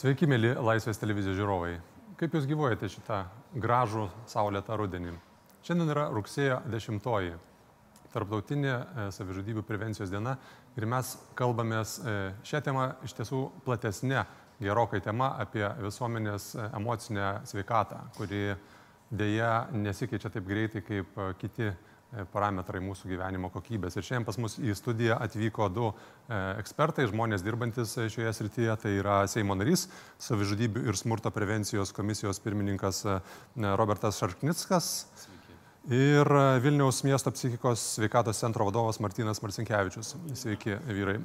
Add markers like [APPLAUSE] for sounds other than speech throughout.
Sveiki, mėly Laisvės televizijos žiūrovai. Kaip jūs gyvuojate šitą gražų saulėtą rudenį? Šiandien yra rugsėjo 10-oji, tarptautinė e, savižudybių prevencijos diena ir mes kalbamės e, šią temą iš tiesų platesnė, gerokai tema apie visuomenės e, emocinę sveikatą, kuri dėja nesikeičia taip greitai kaip kiti E, parametrai mūsų gyvenimo kokybės. Ir šiandien pas mus į studiją atvyko du e, ekspertai, žmonės dirbantis e, šioje srityje. Tai yra Seimo narys, savižudybių ir smurto prevencijos komisijos pirmininkas Robertas Šarknickas. Sveiki. Ir Vilniaus miesto psichikos sveikatos centro vadovas Martinas Marcinkievičius. Sveiki, vyrai.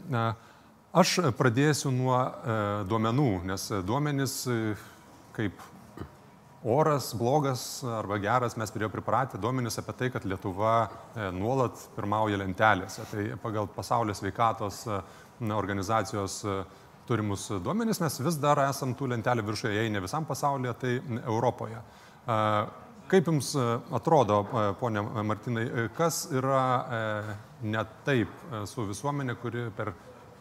Aš pradėsiu nuo duomenų, nes duomenys kaip oras blogas arba geras, mes prie jo pripratę duomenys apie tai, kad Lietuva e, nuolat pirmauja lentelėse. Tai pagal pasaulio sveikatos e, organizacijos e, turimus duomenys mes vis dar esam tų lentelių viršuje, jei ne visam pasaulyje, tai Europoje. Kaip Jums atrodo, ponia Martinai, kas yra ne taip su visuomenė, kuri per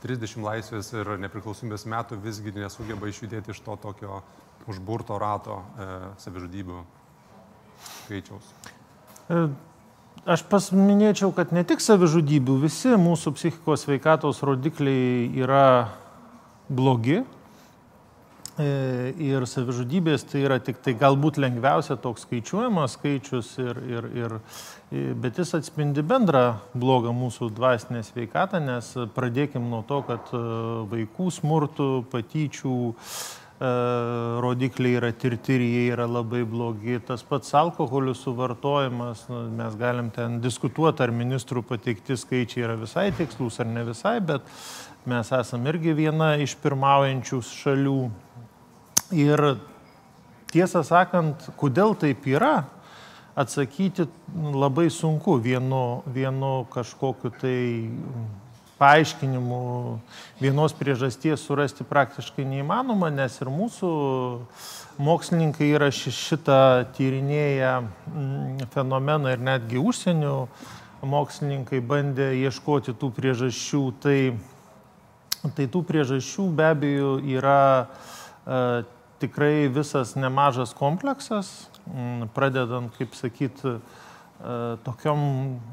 30 laisvės ir nepriklausomybės metų visgi nesugeba išjudėti iš to tokio užburto rato e, savižudybių skaičiaus? E, aš pasminėčiau, kad ne tik savižudybių, visi mūsų psichikos veikatos rodikliai yra blogi. E, ir savižudybės tai yra tik tai galbūt lengviausia toks skaičiuojamas skaičius, ir, ir, ir, bet jis atspindi bendrą blogą mūsų dvasinę sveikatą, nes pradėkim nuo to, kad vaikų smurtų, patyčių, E, rodikliai yra tirti ir jie yra labai blogi. Tas pats alkoholių suvartojimas, nu, mes galim ten diskutuoti, ar ministrų pateikti skaičiai yra visai tikslus ar ne visai, bet mes esame irgi viena iš pirmaujančių šalių. Ir tiesą sakant, kodėl taip yra, atsakyti labai sunku vienu, vienu kažkokiu tai paaiškinimų vienos priežasties surasti praktiškai neįmanoma, nes ir mūsų mokslininkai yra šitą tyrinėję mm, fenomeną ir netgi užsienio mokslininkai bandė ieškoti tų priežasčių. Tai, tai tų priežasčių be abejo yra e, tikrai visas nemažas kompleksas, m, pradedant, kaip sakyti, tokiom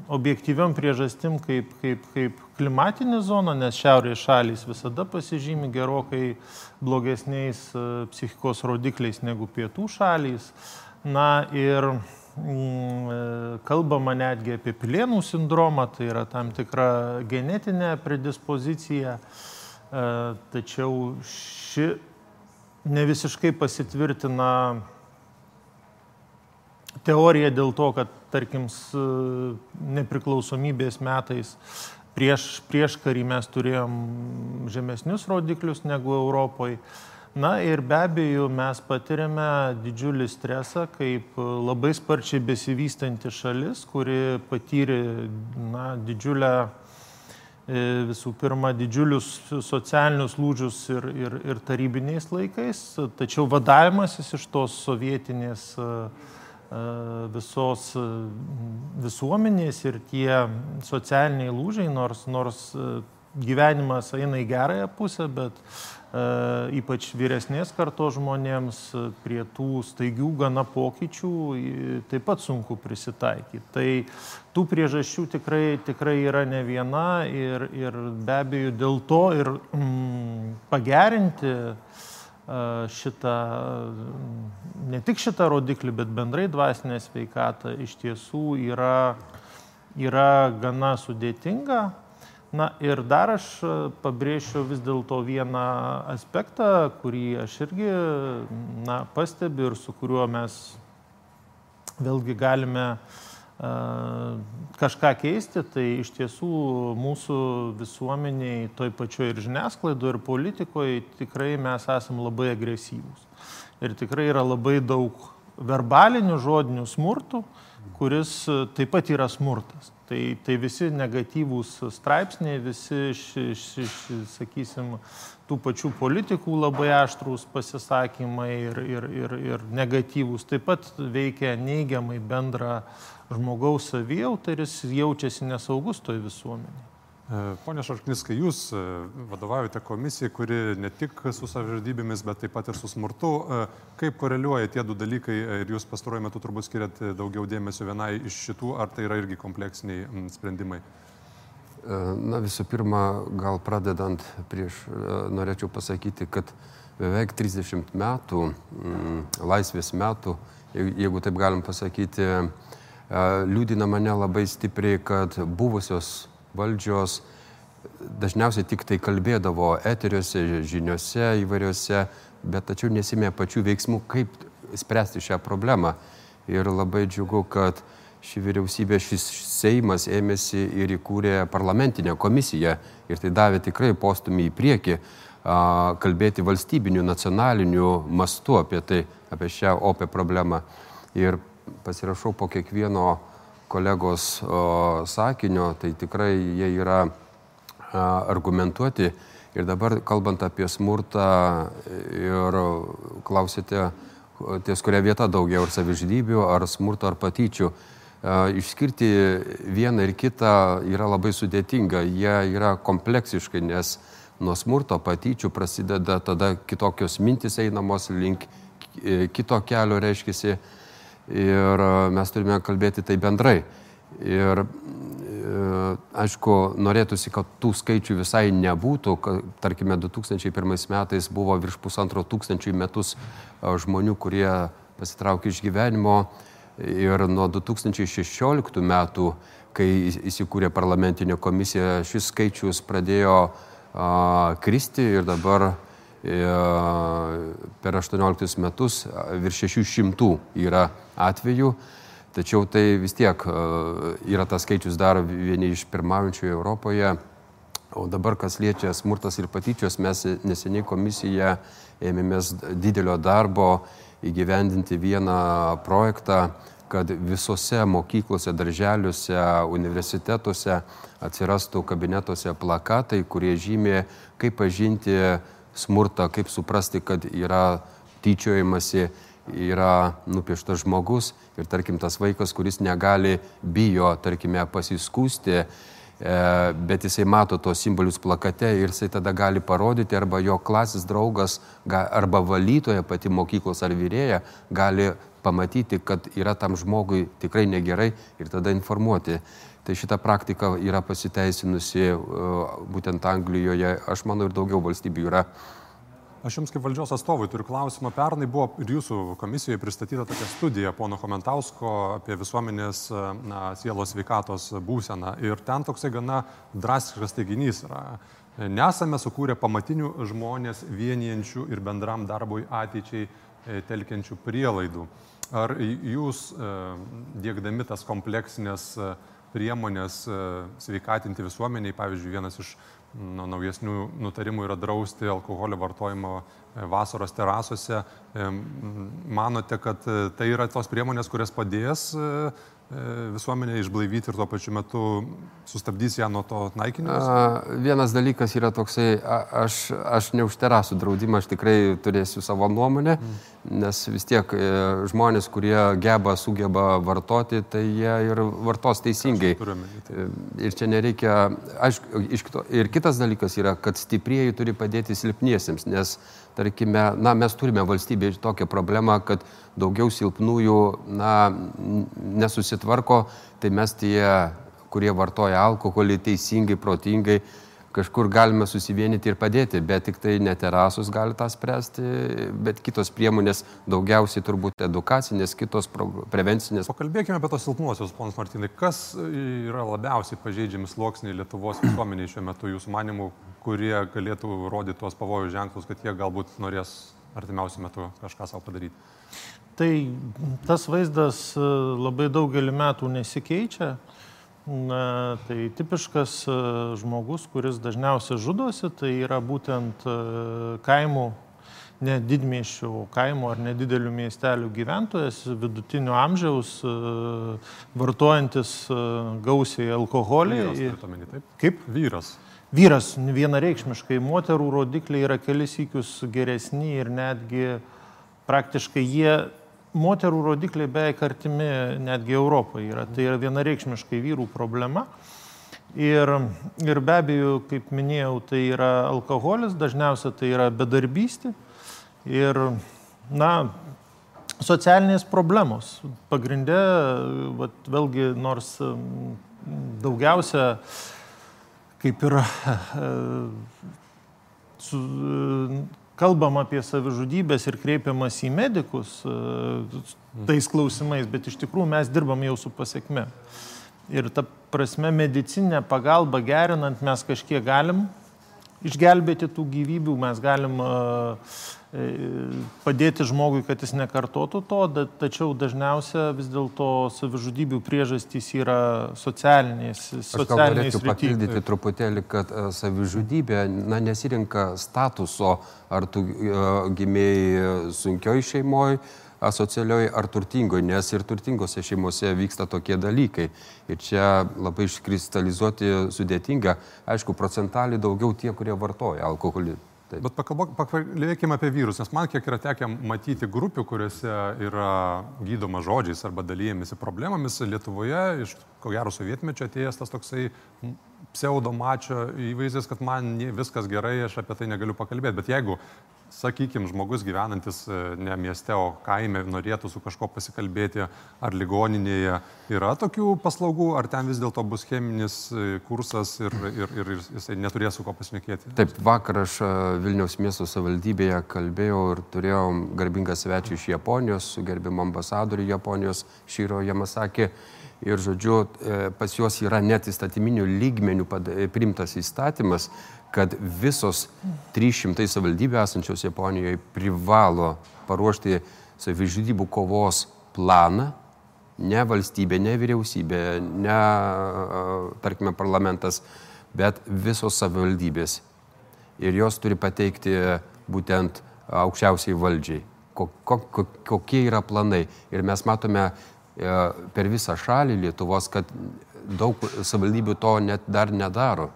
objektyviom priežastim kaip, kaip, kaip klimatinė zona, nes šiaurės šalys visada pasižymi gerokai blogesniais e, psichikos rodikliais negu pietų šalys. Na ir mm, e, kalbama netgi apie pilienų sindromą, tai yra tam tikra genetinė predispozicija, tačiau ši ne visiškai pasitvirtina teorija dėl to, kad tarkim, nepriklausomybės metais prieš, prieš karį mes turėjom žemesnius rodiklius negu Europoje. Na ir be abejo mes patiriame didžiulį stresą kaip labai sparčiai besivystanti šalis, kuri patyrė na, didžiulę, e, visų pirma, didžiulius socialinius lūdžius ir, ir, ir tarybiniais laikais, tačiau vadavimasis iš tos sovietinės uh, visos visuomenės ir tie socialiniai lūžiai, nors, nors gyvenimas eina į gerąją pusę, bet ypač vyresnės kartos žmonėms prie tų staigių gana pokyčių taip pat sunku prisitaikyti. Tai tų priežasčių tikrai, tikrai yra ne viena ir, ir be abejo dėl to ir mm, pagerinti uh, šitą, ne tik šitą rodiklį, bet bendrai dvasinę sveikatą iš tiesų yra, yra gana sudėtinga. Na ir dar aš pabrėšiu vis dėlto vieną aspektą, kurį aš irgi na, pastebiu ir su kuriuo mes vėlgi galime uh, kažką keisti, tai iš tiesų mūsų visuomeniai, toj pačioj ir žiniasklaidoje, ir politikoje tikrai mes esame labai agresyvūs. Ir tikrai yra labai daug verbalinių žodinių smurtų, kuris taip pat yra smurtas. Tai, tai visi negatyvūs straipsniai, visi, ši, ši, ši, sakysim, tų pačių politikų labai aštrūs pasisakymai ir, ir, ir, ir negatyvūs taip pat veikia neigiamai bendrą žmogaus savijautą ir jis jaučiasi nesaugus toj visuomenėje. Pone Šarkniskai, jūs vadovaujate komisijai, kuri ne tik su savižudybėmis, bet taip pat ir su smurtu. Kaip koreliuoja tie du dalykai ir jūs pastaruoju metu turbūt skiriat daugiau dėmesio vienai iš šitų, ar tai yra irgi kompleksiniai sprendimai? Na visų pirma, gal pradedant prieš, norėčiau pasakyti, kad beveik 30 metų, laisvės metų, jeigu taip galim pasakyti, liūdina mane labai stipriai, kad buvusios valdžios dažniausiai tik tai kalbėdavo eteriuose, žiniuose įvairiuose, bet tačiau nesimė pačių veiksmų, kaip spręsti šią problemą. Ir labai džiugu, kad ši vyriausybė, šis Seimas ėmėsi ir įkūrė parlamentinę komisiją ir tai davė tikrai postumį į priekį a, kalbėti valstybiniu, nacionaliniu mastu apie tai, apie šią opę problemą. Ir pasirašau po kiekvieno kolegos o, sakinio, tai tikrai jie yra a, argumentuoti. Ir dabar kalbant apie smurtą ir klausėte, ties kuria vieta daugiau, ar savižudybių, ar smurto, ar patyčių. Išskirti vieną ir kitą yra labai sudėtinga. Jie yra kompleksiškai, nes nuo smurto patyčių prasideda tada kitokios mintis einamos link e, kito kelio, reiškia, ir e, mes turime kalbėti tai bendrai. Ir e, aišku, norėtųsi, kad tų skaičių visai nebūtų. Tarkime, 2001 metais buvo virš pusantro tūkstančių metus e, žmonių, kurie pasitraukė iš gyvenimo. Ir nuo 2016 metų, kai įsikūrė parlamentinė komisija, šis skaičius pradėjo a, kristi ir dabar per 18 metus virš 600 yra atvejų. Tačiau tai vis tiek yra tas skaičius dar vieni iš pirmaujančių Europoje. O dabar, kas liečia smurtas ir patyčios, mes neseniai komisiją ėmėmės didelio darbo įgyvendinti vieną projektą, kad visose mokyklose, darželiuose, universitetuose atsirastų kabinetuose plakatai, kurie žymė, kaip pažinti smurtą, kaip suprasti, kad yra tyčiojimasi, yra nupieštas žmogus ir tarkim tas vaikas, kuris negali, bijo, tarkime, pasiskūsti, e, bet jisai mato tos simbolius plakate ir jisai tada gali parodyti, arba jo klasės draugas, arba valytoja pati mokyklos ar vyrėja gali pamatyti, kad yra tam žmogui tikrai negerai ir tada informuoti. Tai šita praktika yra pasiteisinusi e, būtent Anglijoje, aš manau, ir daugiau valstybių yra. Aš Jums kaip valdžios atstovui turiu klausimą. Pernai buvo ir Jūsų komisijoje pristatyta tokia studija pono Komentausko apie visuomenės na, sielos sveikatos būseną. Ir ten toksai gana drastiškas teiginys yra. Nesame sukūrę pamatinių žmonės vienijančių ir bendram darbui ateičiai e, telkiančių prielaidų. Ar jūs e, dėkdami tas kompleksinės priemonės e, sveikatinti visuomeniai. Pavyzdžiui, vienas iš nu, naujesnių nutarimų yra drausti alkoholio vartojimo e, vasaros terasose. E, manote, kad tai yra tos priemonės, kurias padės visuomenė išblaivyti ir tuo pačiu metu sustabdys ją nuo to naikinimo? Vienas dalykas yra toksai, aš, aš ne už terasų draudimą, aš tikrai turėsiu savo nuomonę, mm. nes vis tiek e, žmonės, kurie geba, sugeba vartoti, tai jie ir vartos teisingai. Tai. Ir čia nereikia, aišku, ir kitas dalykas yra, kad stiprieji turi padėti silpniesiems, nes tarkime, na, mes turime valstybėje tokią problemą, kad daugiau silpnųjų, na, nesusitvarko, tai mes tie, kurie vartoja alkoholį teisingai, protingai, kažkur galime susivienyti ir padėti, bet tik tai ne terasus gali tą spręsti, bet kitos priemonės, daugiausiai turbūt edukacinės, kitos prevencinės. Pakalbėkime apie tos silpnuosius, ponas Martinai. Kas yra labiausiai pažeidžiami sluoksniai Lietuvos visuomeniai šiuo metu jūsų manimų, kurie galėtų rodyti tuos pavojų ženklus, kad jie galbūt norės artimiausiu metu kažką savo padaryti? Tai tas vaizdas e, labai daugelį metų nesikeičia. Na, tai tipiškas e, žmogus, kuris dažniausiai žudosi, tai yra būtent e, kaimų, ne didmiešių kaimų ar nedidelių miestelių gyventojas, vidutinio amžiaus, vartojantis gausiai alkoholį. Vyras, omeny, taip? Kaip? Vyras. Vyras vienareikšmiškai, moterų rodikliai yra kelis įkius geresni ir netgi praktiškai jie moterų rodikliai beveik artimi netgi Europoje yra. Tai yra vienareikšmiškai vyrų problema. Ir, ir be abejo, kaip minėjau, tai yra alkoholis, dažniausiai tai yra bedarbystė. Ir, na, socialinės problemos. Pagrindė, vat, vėlgi, nors daugiausia, kaip ir [LAUGHS] su, kalbam apie savižudybės ir kreipiamas į medikus tais klausimais, bet iš tikrųjų mes dirbam jau su pasiekme. Ir ta prasme medicinę pagalbą gerinant mes kažkiek galim išgelbėti tų gyvybių, mes galim uh, padėti žmogui, kad jis nekartotų to, tačiau dažniausia vis dėlto savižudybių priežastys yra socialinės. Aš gal norėčiau papildyti truputėlį, kad savižudybė na, nesirinka statuso, ar tu gimėjai sunkioj šeimoje, asocialioj ar turtingoj, nes ir turtingose šeimose vyksta tokie dalykai. Ir čia labai iškristalizuoti sudėtinga, aišku, procentaliai daugiau tie, kurie vartoja alkoholį. Taip. Bet pakalbėkime apie vyrus, nes man kiek yra tekę matyti grupių, kuriuose yra gydoma žodžiais arba dalyjamisi problemomis. Lietuvoje iš ko gero sovietmečio atėjęs tas toksai pseudomačio įvaizdis, kad man viskas gerai, aš apie tai negaliu pakalbėti. Bet jeigu sakykime, žmogus gyvenantis e, ne mieste, o kaime norėtų su kažko pasikalbėti, ar ligoninėje yra tokių paslaugų, ar ten vis dėlto bus cheminis e, kursas ir, ir, ir jisai neturės su ko pasinekėti? Taip, vakar aš e, Vilniaus miesto savivaldybėje kalbėjau ir turėjau garbingą svečią iš Japonijos, su gerbimu ambasadoriu Japonijos Šyro Jamasakė. Ir, žodžiu, pas juos yra net įstatyminių lygmenių primtas įstatymas, kad visos 300 savivaldybių esančios Japonijoje privalo paruošti savižudybų kovos planą, ne valstybė, ne vyriausybė, ne, tarkime, parlamentas, bet visos savivaldybės. Ir jos turi pateikti būtent aukščiausiai valdžiai, ko, ko, kokie yra planai. Ir mes matome e, per visą šalį Lietuvos, kad daug savivaldybių to net dar nedaro.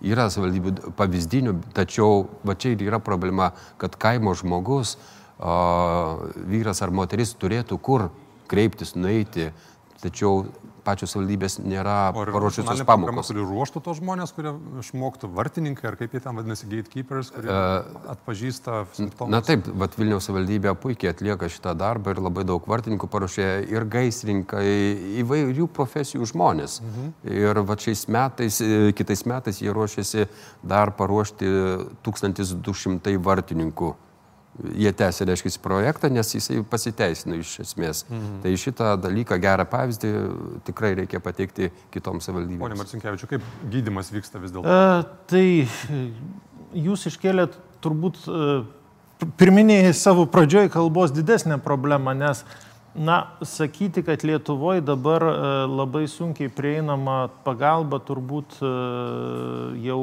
Yra savivaldybių pavyzdinių, tačiau va čia ir yra problema, kad kaimo žmogus, o, vyras ar moteris turėtų kur kreiptis, nueiti, tačiau pačios valdybės nėra paruošusios pamokos. Turi ruoštų tos žmonės, kurie išmoktų vartininkai, ar kaip jie ten vadinasi, gatekeepers, kurie uh, atpažįsta simptomus. Na taip, bet Vilniaus valdybė puikiai atlieka šitą darbą ir labai daug vartininkų paruošė ir gaisrinkai, įvairių profesijų žmonės. Mhm. Ir va šiais metais, e, kitais metais jie ruošiasi dar paruošti 1200 vartininkų jie tęsė, reiškia, projektą, nes jisai pasiteisino iš esmės. Mhm. Tai šitą dalyką, gerą pavyzdį tikrai reikia pateikti kitoms savivaldybėms. Pone Marcinkievičiu, kaip gydimas vyksta vis dėlto? E, tai jūs iškėlėt turbūt e, pirminėje savo pradžioj kalbos didesnę problemą, nes Na, sakyti, kad Lietuvoje dabar e, labai sunkiai prieinama pagalba turbūt e, jau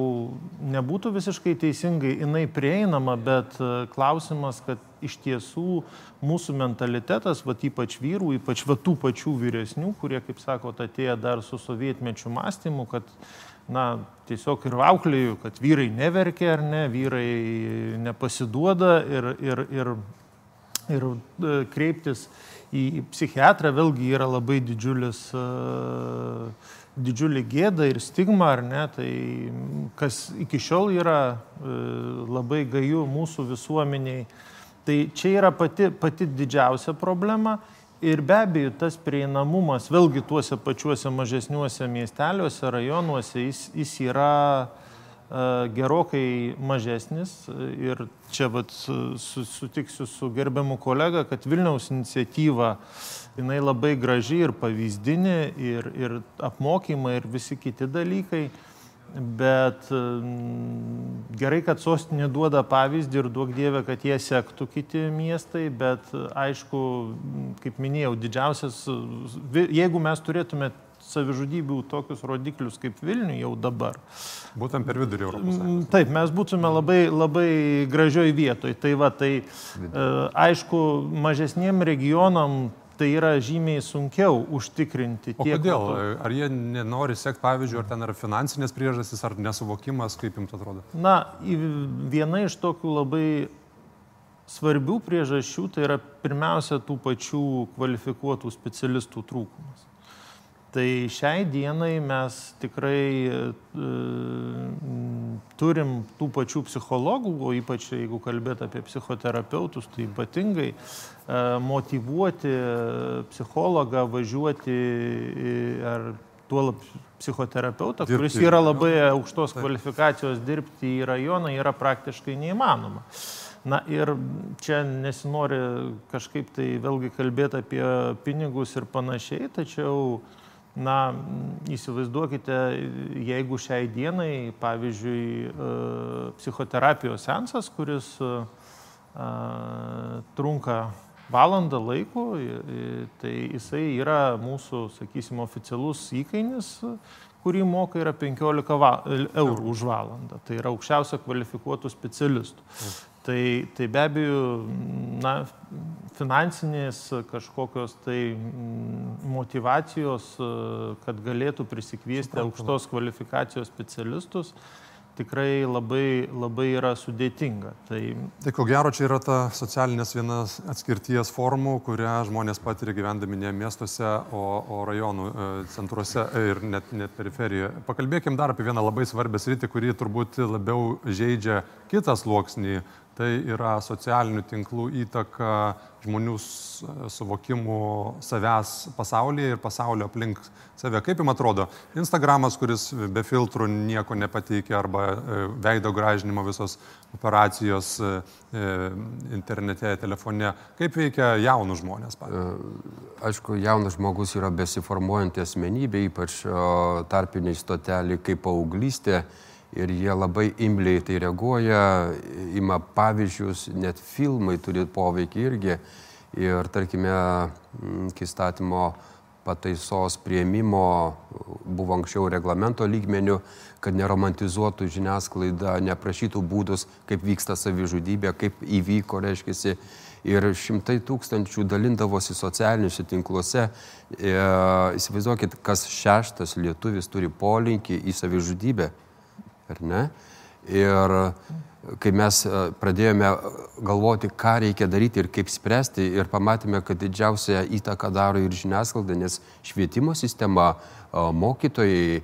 nebūtų visiškai teisingai, jinai prieinama, bet e, klausimas, kad iš tiesų mūsų mentalitetas, va ypač vyrų, ypač va tų pačių vyresnių, kurie, kaip sako, atėjo dar su sovietmečių mąstymu, kad na, tiesiog ir auklėjų, kad vyrai neverkia ar ne, vyrai nepasiduoda ir, ir, ir, ir kreiptis į psichiatrą vėlgi yra labai didžiulis, e, didžiulį gėdą ir stigmą, ar ne, tai kas iki šiol yra e, labai gaju mūsų visuomeniai. Tai čia yra pati, pati didžiausia problema ir be abejo tas prieinamumas vėlgi tuose pačiuose mažesniuose miesteliuose, rajonuose, jis, jis yra uh, gerokai mažesnis ir čia vat, sutiksiu su gerbiamu kolega, kad Vilniaus iniciatyva jinai labai graži ir pavyzdinė ir, ir apmokymai ir visi kiti dalykai. Bet gerai, kad sostinė duoda pavyzdį ir duok dievę, kad jie sektų kiti miestai, bet aišku, kaip minėjau, didžiausias, jeigu mes turėtume savižudybių tokius rodiklius kaip Vilnių jau dabar. Būtent per vidurį Europos. Mm, taip, mes būtume labai, labai gražioj vietoj. Tai va, tai e, aišku, mažesniem regionam tai yra žymiai sunkiau užtikrinti. O tiek, kodėl? Metu. Ar jie nenori sekti pavyzdžių, ar ten yra finansinės priežastys, ar nesuvokimas, kaip jums atrodo? Na, viena iš tokių labai svarbių priežasčių tai yra pirmiausia tų pačių kvalifikuotų specialistų trūkumas. Tai šiai dienai mes tikrai e, turim tų pačių psichologų, o ypač jeigu kalbėt apie psichoterapeutus, tai ypatingai e, motivuoti psichologą važiuoti ar tuo psichoterapeutą, dirbti. kuris yra labai aukštos kvalifikacijos dirbti į rajoną, yra praktiškai neįmanoma. Na ir čia nesinori kažkaip tai vėlgi kalbėti apie pinigus ir panašiai, tačiau, na, įsivaizduokite, jeigu šiai dienai, pavyzdžiui, e, psichoterapijos sensas, kuris e, trunka valandą laiko, tai jisai yra mūsų, sakysim, oficialus įkainis, kurį moka yra 15 va, eurų už valandą. Tai yra aukščiausio kvalifikuotų specialistų. Tai, tai be abejo, na, finansinės kažkokios tai motivacijos, kad galėtų prisikviesti aukštos kvalifikacijos specialistus, tikrai labai, labai yra sudėtinga. Tai... tai ko gero čia yra ta socialinės vienas atskirties formų, kurią žmonės patiria gyvendami ne miestuose, o, o rajonų e, centruose ir net, net periferijoje. Pakalbėkim dar apie vieną labai svarbę sritį, kuri turbūt labiau žaidžia kitą sluoksnį tai yra socialinių tinklų įtaka žmonių suvokimų savęs pasaulyje ir pasaulio aplink save. Kaip jums atrodo, Instagramas, kuris be filtrų nieko nepateikia, arba e, veido gražinimo visos operacijos e, e, internete, telefone, kaip veikia jaunus žmonės? Aišku, jaunas žmogus yra besiformuojanti asmenybė, ypač tarpiniai stoteliai kaip paauglystė ir jie labai imliai tai reaguoja, ima pavyzdžius, net filmai turi poveikį irgi. Ir tarkime, iki statymo pataisos prieimimo buvo anksčiau reglamento lygmenių, kad neromantizuotų žiniasklaida, neprašytų būdus, kaip vyksta savižudybė, kaip įvyko, reiškia, ir šimtai tūkstančių dalindavosi socialiniuose tinkluose. E, įsivaizduokit, kas šeštas lietuvis turi polinkį į savižudybę ar ne? Ir kai mes e, pradėjome galvoti, ką reikia daryti ir kaip spręsti, ir pamatėme, kad didžiausią įtaką daro ir žiniasklaida, nes švietimo sistema, e, mokytojai e,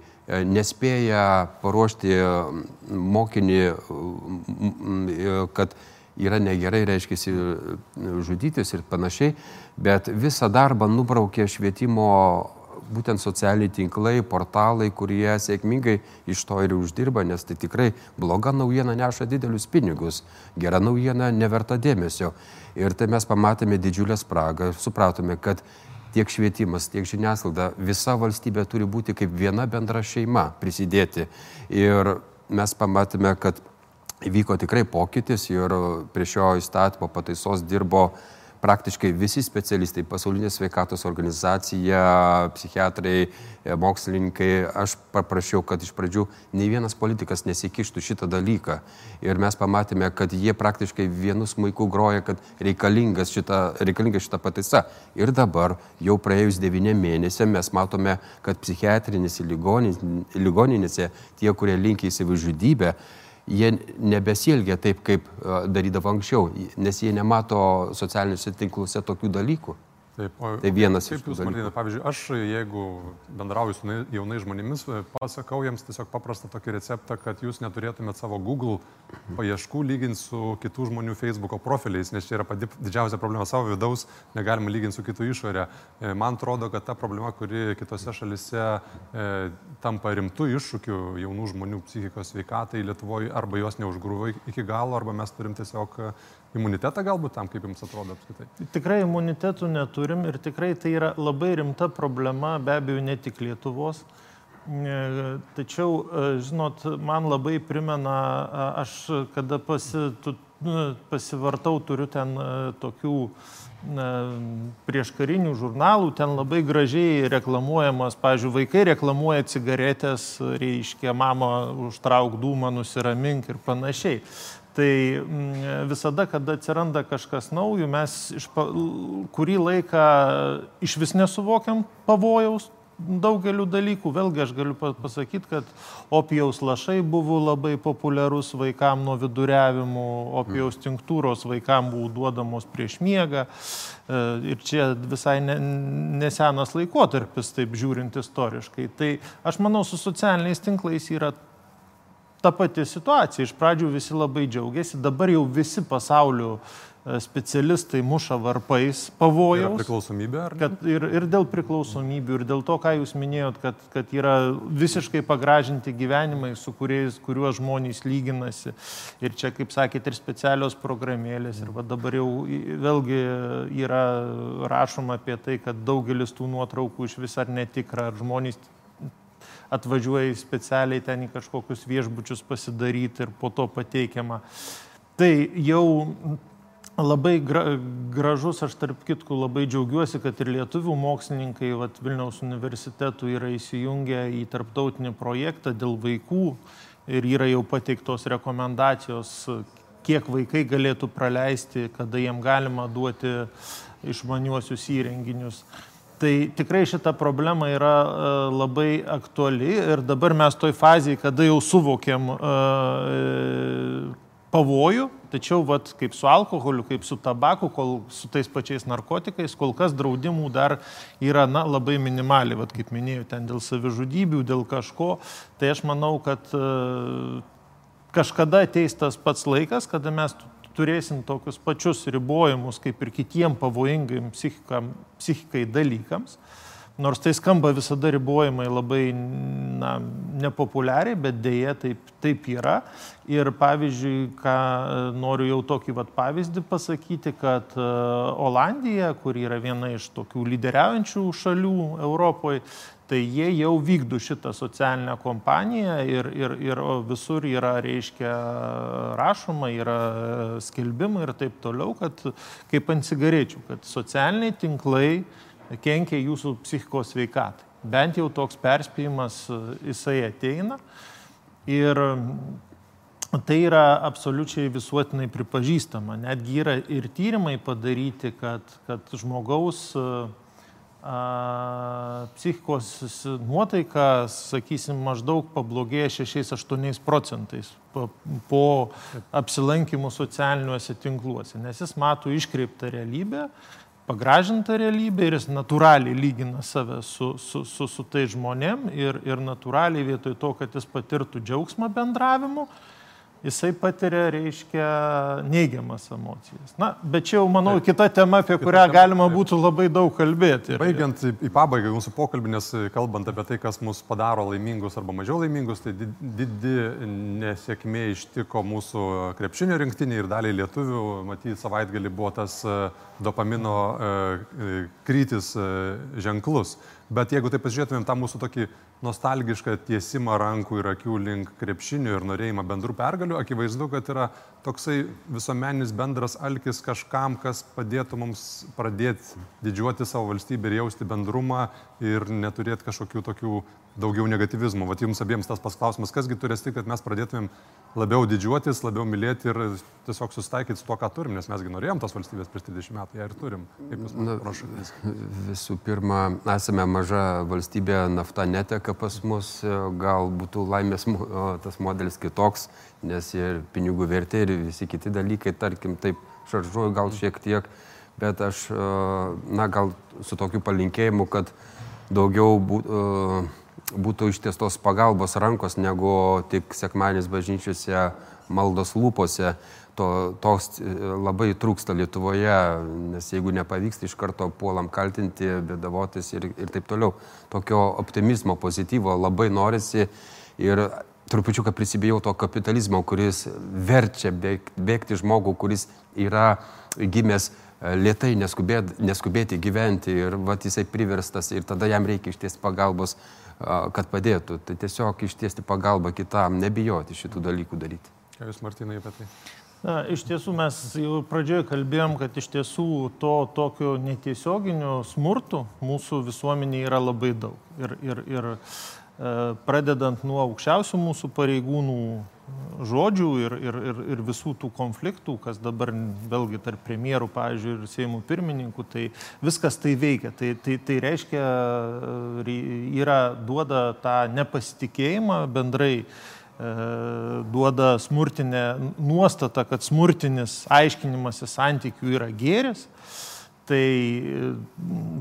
nespėja paruošti mokinį, kad yra negerai, reiškia, žudytis ir panašiai, bet visą darbą nubraukė švietimo būtent socialiniai tinklai, portalai, kurie sėkmingai iš to ir uždirba, nes tai tikrai bloga naujiena neša didelius pinigus, gera naujiena neverta dėmesio. Ir tai mes pamatėme didžiulę spragą, supratome, kad tiek švietimas, tiek žiniasklaida, visa valstybė turi būti kaip viena bendra šeima prisidėti. Ir mes pamatėme, kad įvyko tikrai pokytis ir prie šio įstatymo pataisos dirbo praktiškai visi specialistai, pasaulinė sveikatos organizacija, psichiatrai, e, mokslininkai, aš paprašiau, kad iš pradžių nei vienas politikas nesikištų šitą dalyką. Ir mes pamatėme, kad jie praktiškai vienu smaiku groja, kad reikalinga šita, reikalinga šita pataisa. Ir dabar, jau praėjus devyniem mėnesiam, mes matome, kad psichiatrinėse ligoninėse tie, kurie linkia į savižudybę, jie nebesielgia taip, kaip darydavo anksčiau, nes jie nemato socialiniuose tinkluose tokių dalykų. Taip, o tai vienas iš tų dalykų. Pavyzdžiui, aš jeigu bendrauju su jaunais žmonėmis, pasakau jiems tiesiog paprastą tokį receptą, kad jūs neturėtumėte savo Google paieškų lyginti su kitų žmonių Facebook'o profiliais, nes čia yra pati didžiausia problema savo vidaus, negalima lyginti su kitų išorė. E, man atrodo, kad ta problema, kuri kitose šalise e, tampa rimtų iššūkių jaunų žmonių psichikos sveikatai Lietuvoje, arba jos neužgrūvo iki galo, arba mes turim tiesiog imunitetą galbūt tam, kaip jums atrodo apskritai? Tikrai imunitetų neturim ir tikrai tai yra labai rimta problema, be abejo, ne tik Lietuvos. E, tačiau, e, žinot, man labai primena, aš kada pasi, tu, nu, pasivartau, turiu ten e, tokių prieškarinių žurnalų, ten labai gražiai reklamuojamas, pavyzdžiui, vaikai reklamuoja cigaretės, reiškia, mama užtrauk dūmą, nusiramink ir panašiai. Tai mm, visada, kada atsiranda kažkas naujo, mes iš kurį laiką iš vis nesuvokiam pavojaus daugeliu dalykų. Vėlgi aš galiu pasakyti, kad opijaus lašai buvo labai populiarus vaikam nuo viduriavimų, opijaus tinktūros vaikam buvo duodamos prieš miegą. E, ir čia visai ne, nesenas laikotarpis, taip žiūrint istoriškai. Tai aš manau, su socialiniais tinklais yra ta pati situacija. Iš pradžių visi labai džiaugiasi, dabar jau visi pasaulio e, specialistai muša varpais pavojaus. Ir priklausomybė, ar ne? Kad ir, ir dėl priklausomybių, ir dėl to, ką jūs minėjot, kad, kad yra visiškai pagražinti gyvenimai, su kuriais, kuriuo žmonės lyginasi. Ir čia, kaip sakėt, ir specialios programėlės. Ir dabar jau vėlgi yra rašoma apie tai, kad daugelis tų nuotraukų iš vis ar netikra, ar žmonės atvažiuoja specialiai ten į kažkokius viešbučius pasidaryti ir po to pateikiama. Tai jau labai gra, gražus, aš tarp kitkų labai džiaugiuosi, kad ir lietuvių mokslininkai vat, Vilniaus universitetų yra įsijungę į tarptautinį projektą dėl vaikų ir yra jau pateiktos rekomendacijos, kiek vaikai galėtų praleisti, kada jiem galima duoti išmaniuosius įrenginius. Tai tikrai šita problema yra e, labai aktuali ir dabar mes toj fazėje, kada jau suvokiam e, pavojų, tačiau vat, kaip su alkoholiu, kaip su tabaku, kol su tais pačiais narkotikais, kol kas draudimų dar yra na, labai minimali, vat, kaip minėjau, ten dėl savižudybių, dėl kažko. Tai aš manau, kad e, kažkada ateis tas pats laikas, kada mes turėsim tokius pačius ribojimus kaip ir kitiem pavojingam psichikai dalykams. Nors tai skamba visada ribojimai labai na, nepopuliariai, bet dėje taip, taip yra. Ir pavyzdžiui, ką noriu jau tokį vat, pavyzdį pasakyti, kad Olandija, kur yra viena iš tokių lyderiaujančių šalių Europoje, tai jie jau vykdo šitą socialinę kompaniją ir, ir, ir visur yra, reiškia, rašoma, yra skelbimai ir taip toliau, kad kaip ant cigarečių, kad socialiniai tinklai kenkia jūsų psichikos veikatai. Bent jau toks perspėjimas jisai ateina ir tai yra absoliučiai visuotinai pripažįstama. Netgi yra ir tyrimai padaryti, kad, kad žmogaus uh, psichikos nuotaika, sakysim, maždaug pablogėja 6-8 procentais po, apsilankimų socialiniuose tinkluose, nes jis mato iškreiptą realybę, pagražintą realybę ir jis natūraliai lygina save su, su, su, su tai žmonėm ir, ir natūraliai vietoj to, kad jis patirtų džiaugsmą bendravimu, jisai patiria, reiškia, neigiamas emocijas. Na, bet čia jau, manau, Taip. kita tema, apie kita kurią tema, galima taip. būtų labai daug kalbėti. Baigiant į pabaigą mūsų pokalbį, nes kalbant apie tai, kas mus padaro laimingus arba mažiau laimingus, tai didi nesėkmė ištiko mūsų krepšinio rinktinį ir daliai lietuvių. Matyti, savaitgalį buvo tas e, dopamino e, e, krytis ženklus. Bet jeigu taip pasižiūrėtumėm tą mūsų tokį nostalgišką tiesimą rankų ir akių link krepšinių ir norėjimą bendrų pergalių, akivaizdu, kad yra toksai visuomeninis bendras alkis kažkam, kas padėtų mums pradėti didžiuoti savo valstybę ir jausti bendrumą ir neturėti kažkokių tokių daugiau negativizmo. Vat jums abiems tas pasklausimas, kasgi turi stikti, kad mes pradėtumėm labiau didžiuotis, labiau mylėti ir tiesiog susitaikyti su to, ką turim, nes mesgi norėjom tos valstybės prieš 30 metų, ją ir turim. Kaip jūs prašote? Visų pirma, esame maža valstybė, nafta neteka pas mus, gal būtų laimės tas modelis kitoks, nes ir pinigų vertė ir visi kiti dalykai, tarkim, taip šaržuoju gal šiek tiek, bet aš, na, gal su tokiu palinkėjimu, kad daugiau būtų būtų ištiestos pagalbos rankos, negu tik sekmanis bažnyčiose maldos lūpose. To, tos e, labai trūksta Lietuvoje, nes jeigu nepavyksta, iš karto puolam kaltinti, bedavotis ir, ir taip toliau. Tokio optimizmo, pozityvo labai norisi ir trupučiuką prisibijau to kapitalizmo, kuris verčia bėgti žmogų, kuris yra gimęs e, lietai neskubėti, neskubėti gyventi ir vat, jisai priverstas ir tada jam reikia išties pagalbos kad padėtų. Tai tiesiog ištiesti pagalbą kitam, nebijoti šitų dalykų daryti. Ką Jūs, Martinai, apie tai? Na, iš tiesų mes jau pradžioje kalbėjom, kad iš tiesų to tokio netiesioginio smurto mūsų visuomenėje yra labai daug. Ir, ir, ir e, pradedant nuo aukščiausių mūsų pareigūnų, žodžių ir, ir, ir, ir visų tų konfliktų, kas dabar vėlgi tarp premjerų, pavyzdžiui, ir Seimų pirmininkų, tai viskas tai veikia. Tai, tai, tai reiškia, yra duoda tą nepasitikėjimą bendrai e, duoda smurtinę nuostatą, kad smurtinis aiškinimasis santykių yra gėris. Tai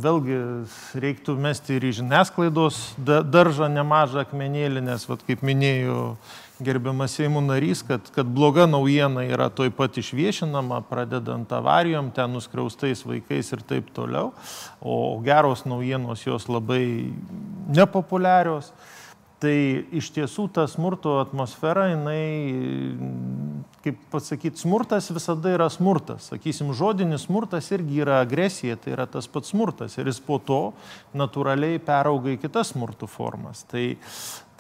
vėlgi reiktų mesti ir į žiniasklaidos daržą nemažą akmenėlį, nes, vat, kaip minėjau, gerbiamas Seimo narys, kad, kad bloga naujiena yra toj pat išviešinama, pradedant avarijom, ten nuskriaustais vaikais ir taip toliau, o geros naujienos jos labai nepopuliarios. Tai iš tiesų ta smurto atmosfera, jinai, kaip pasakyti, smurtas visada yra smurtas. Sakysim, žodinis smurtas irgi yra agresija, tai yra tas pats smurtas ir jis po to natūraliai perauga į kitas smurtų formas. Tai,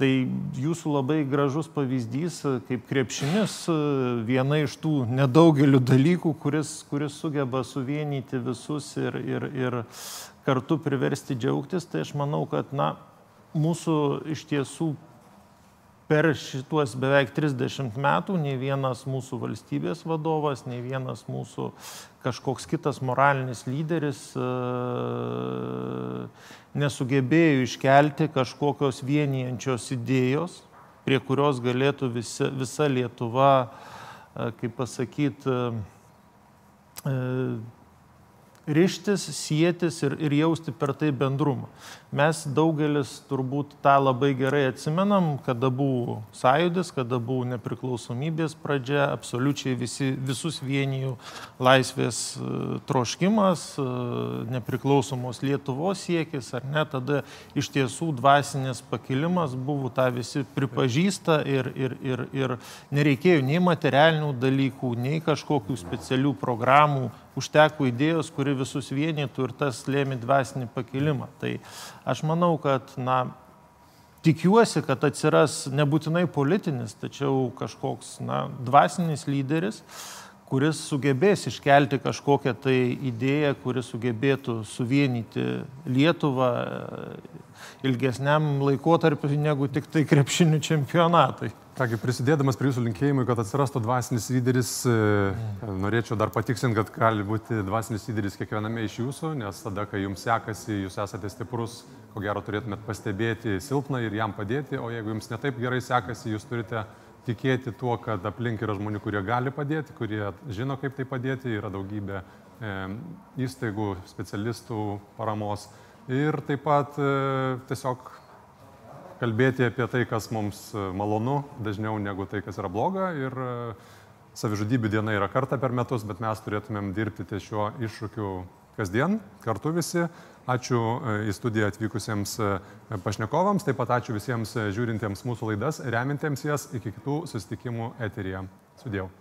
tai jūsų labai gražus pavyzdys, kaip krepšinis, viena iš tų nedaugelių dalykų, kuris, kuris sugeba suvienyti visus ir, ir, ir kartu priversti džiaugtis, tai aš manau, kad, na, mūsų iš tiesų per šituos beveik 30 metų nei vienas mūsų valstybės vadovas, nei vienas mūsų kažkoks kitas moralinis lyderis e, nesugebėjo iškelti kažkokios vienijančios idėjos, prie kurios galėtų visa, visa Lietuva, e, kaip pasakyti, e, ryštis, sėtis ir, ir jausti per tai bendrumą. Mes daugelis turbūt tą labai gerai atsimenam, kada buvo sąjūdis, kada buvo nepriklausomybės pradžia, absoliučiai visi, visus vienijų laisvės e, troškimas, e, nepriklausomos Lietuvos siekis, ar ne, tada iš tiesų dvasinės pakilimas buvo, tą visi pripažįsta ir, ir, ir, ir nereikėjo nei materialinių dalykų, nei kažkokių specialių programų, užteko idėjos, kuri visus vienytų ir tas lėmė dvasinį pakilimą. Tai aš manau, kad, na, tikiuosi, kad atsiras nebūtinai politinis, tačiau kažkoks, na, dvasinis lyderis, kuris sugebės iškelti kažkokią tai idėją, kuris sugebėtų suvienyti Lietuvą ilgesniam laikotarpiu negu tik tai krepšinių čempionatai. Kągi, prisidėdamas prie jūsų linkėjimų, kad atsirastų dvasinis lyderis, mm. norėčiau dar patiksinti, kad gali būti dvasinis lyderis kiekviename iš jūsų, nes tada, kai jums sekasi, jūs esate stiprus, ko gero turėtumėt pastebėti silpną ir jam padėti, o jeigu jums netaip gerai sekasi, jūs turite tikėti tuo, kad aplink yra žmonių, kurie gali padėti, kurie žino, kaip tai padėti, yra daugybė e, įstaigų, specialistų paramos ir taip pat e, tiesiog kalbėti apie tai, kas mums e, malonu, dažniau negu tai, kas yra bloga. Ir e, savižudybių diena yra kartą per metus, bet mes turėtumėm dirbti ties šiuo iššūkiu kasdien, kartu visi. Ačiū e, į studiją atvykusiems pašnekovams, taip pat ačiū visiems žiūrintiems mūsų laidas, remintiems jas iki kitų susitikimų eteryje. Sudėjau.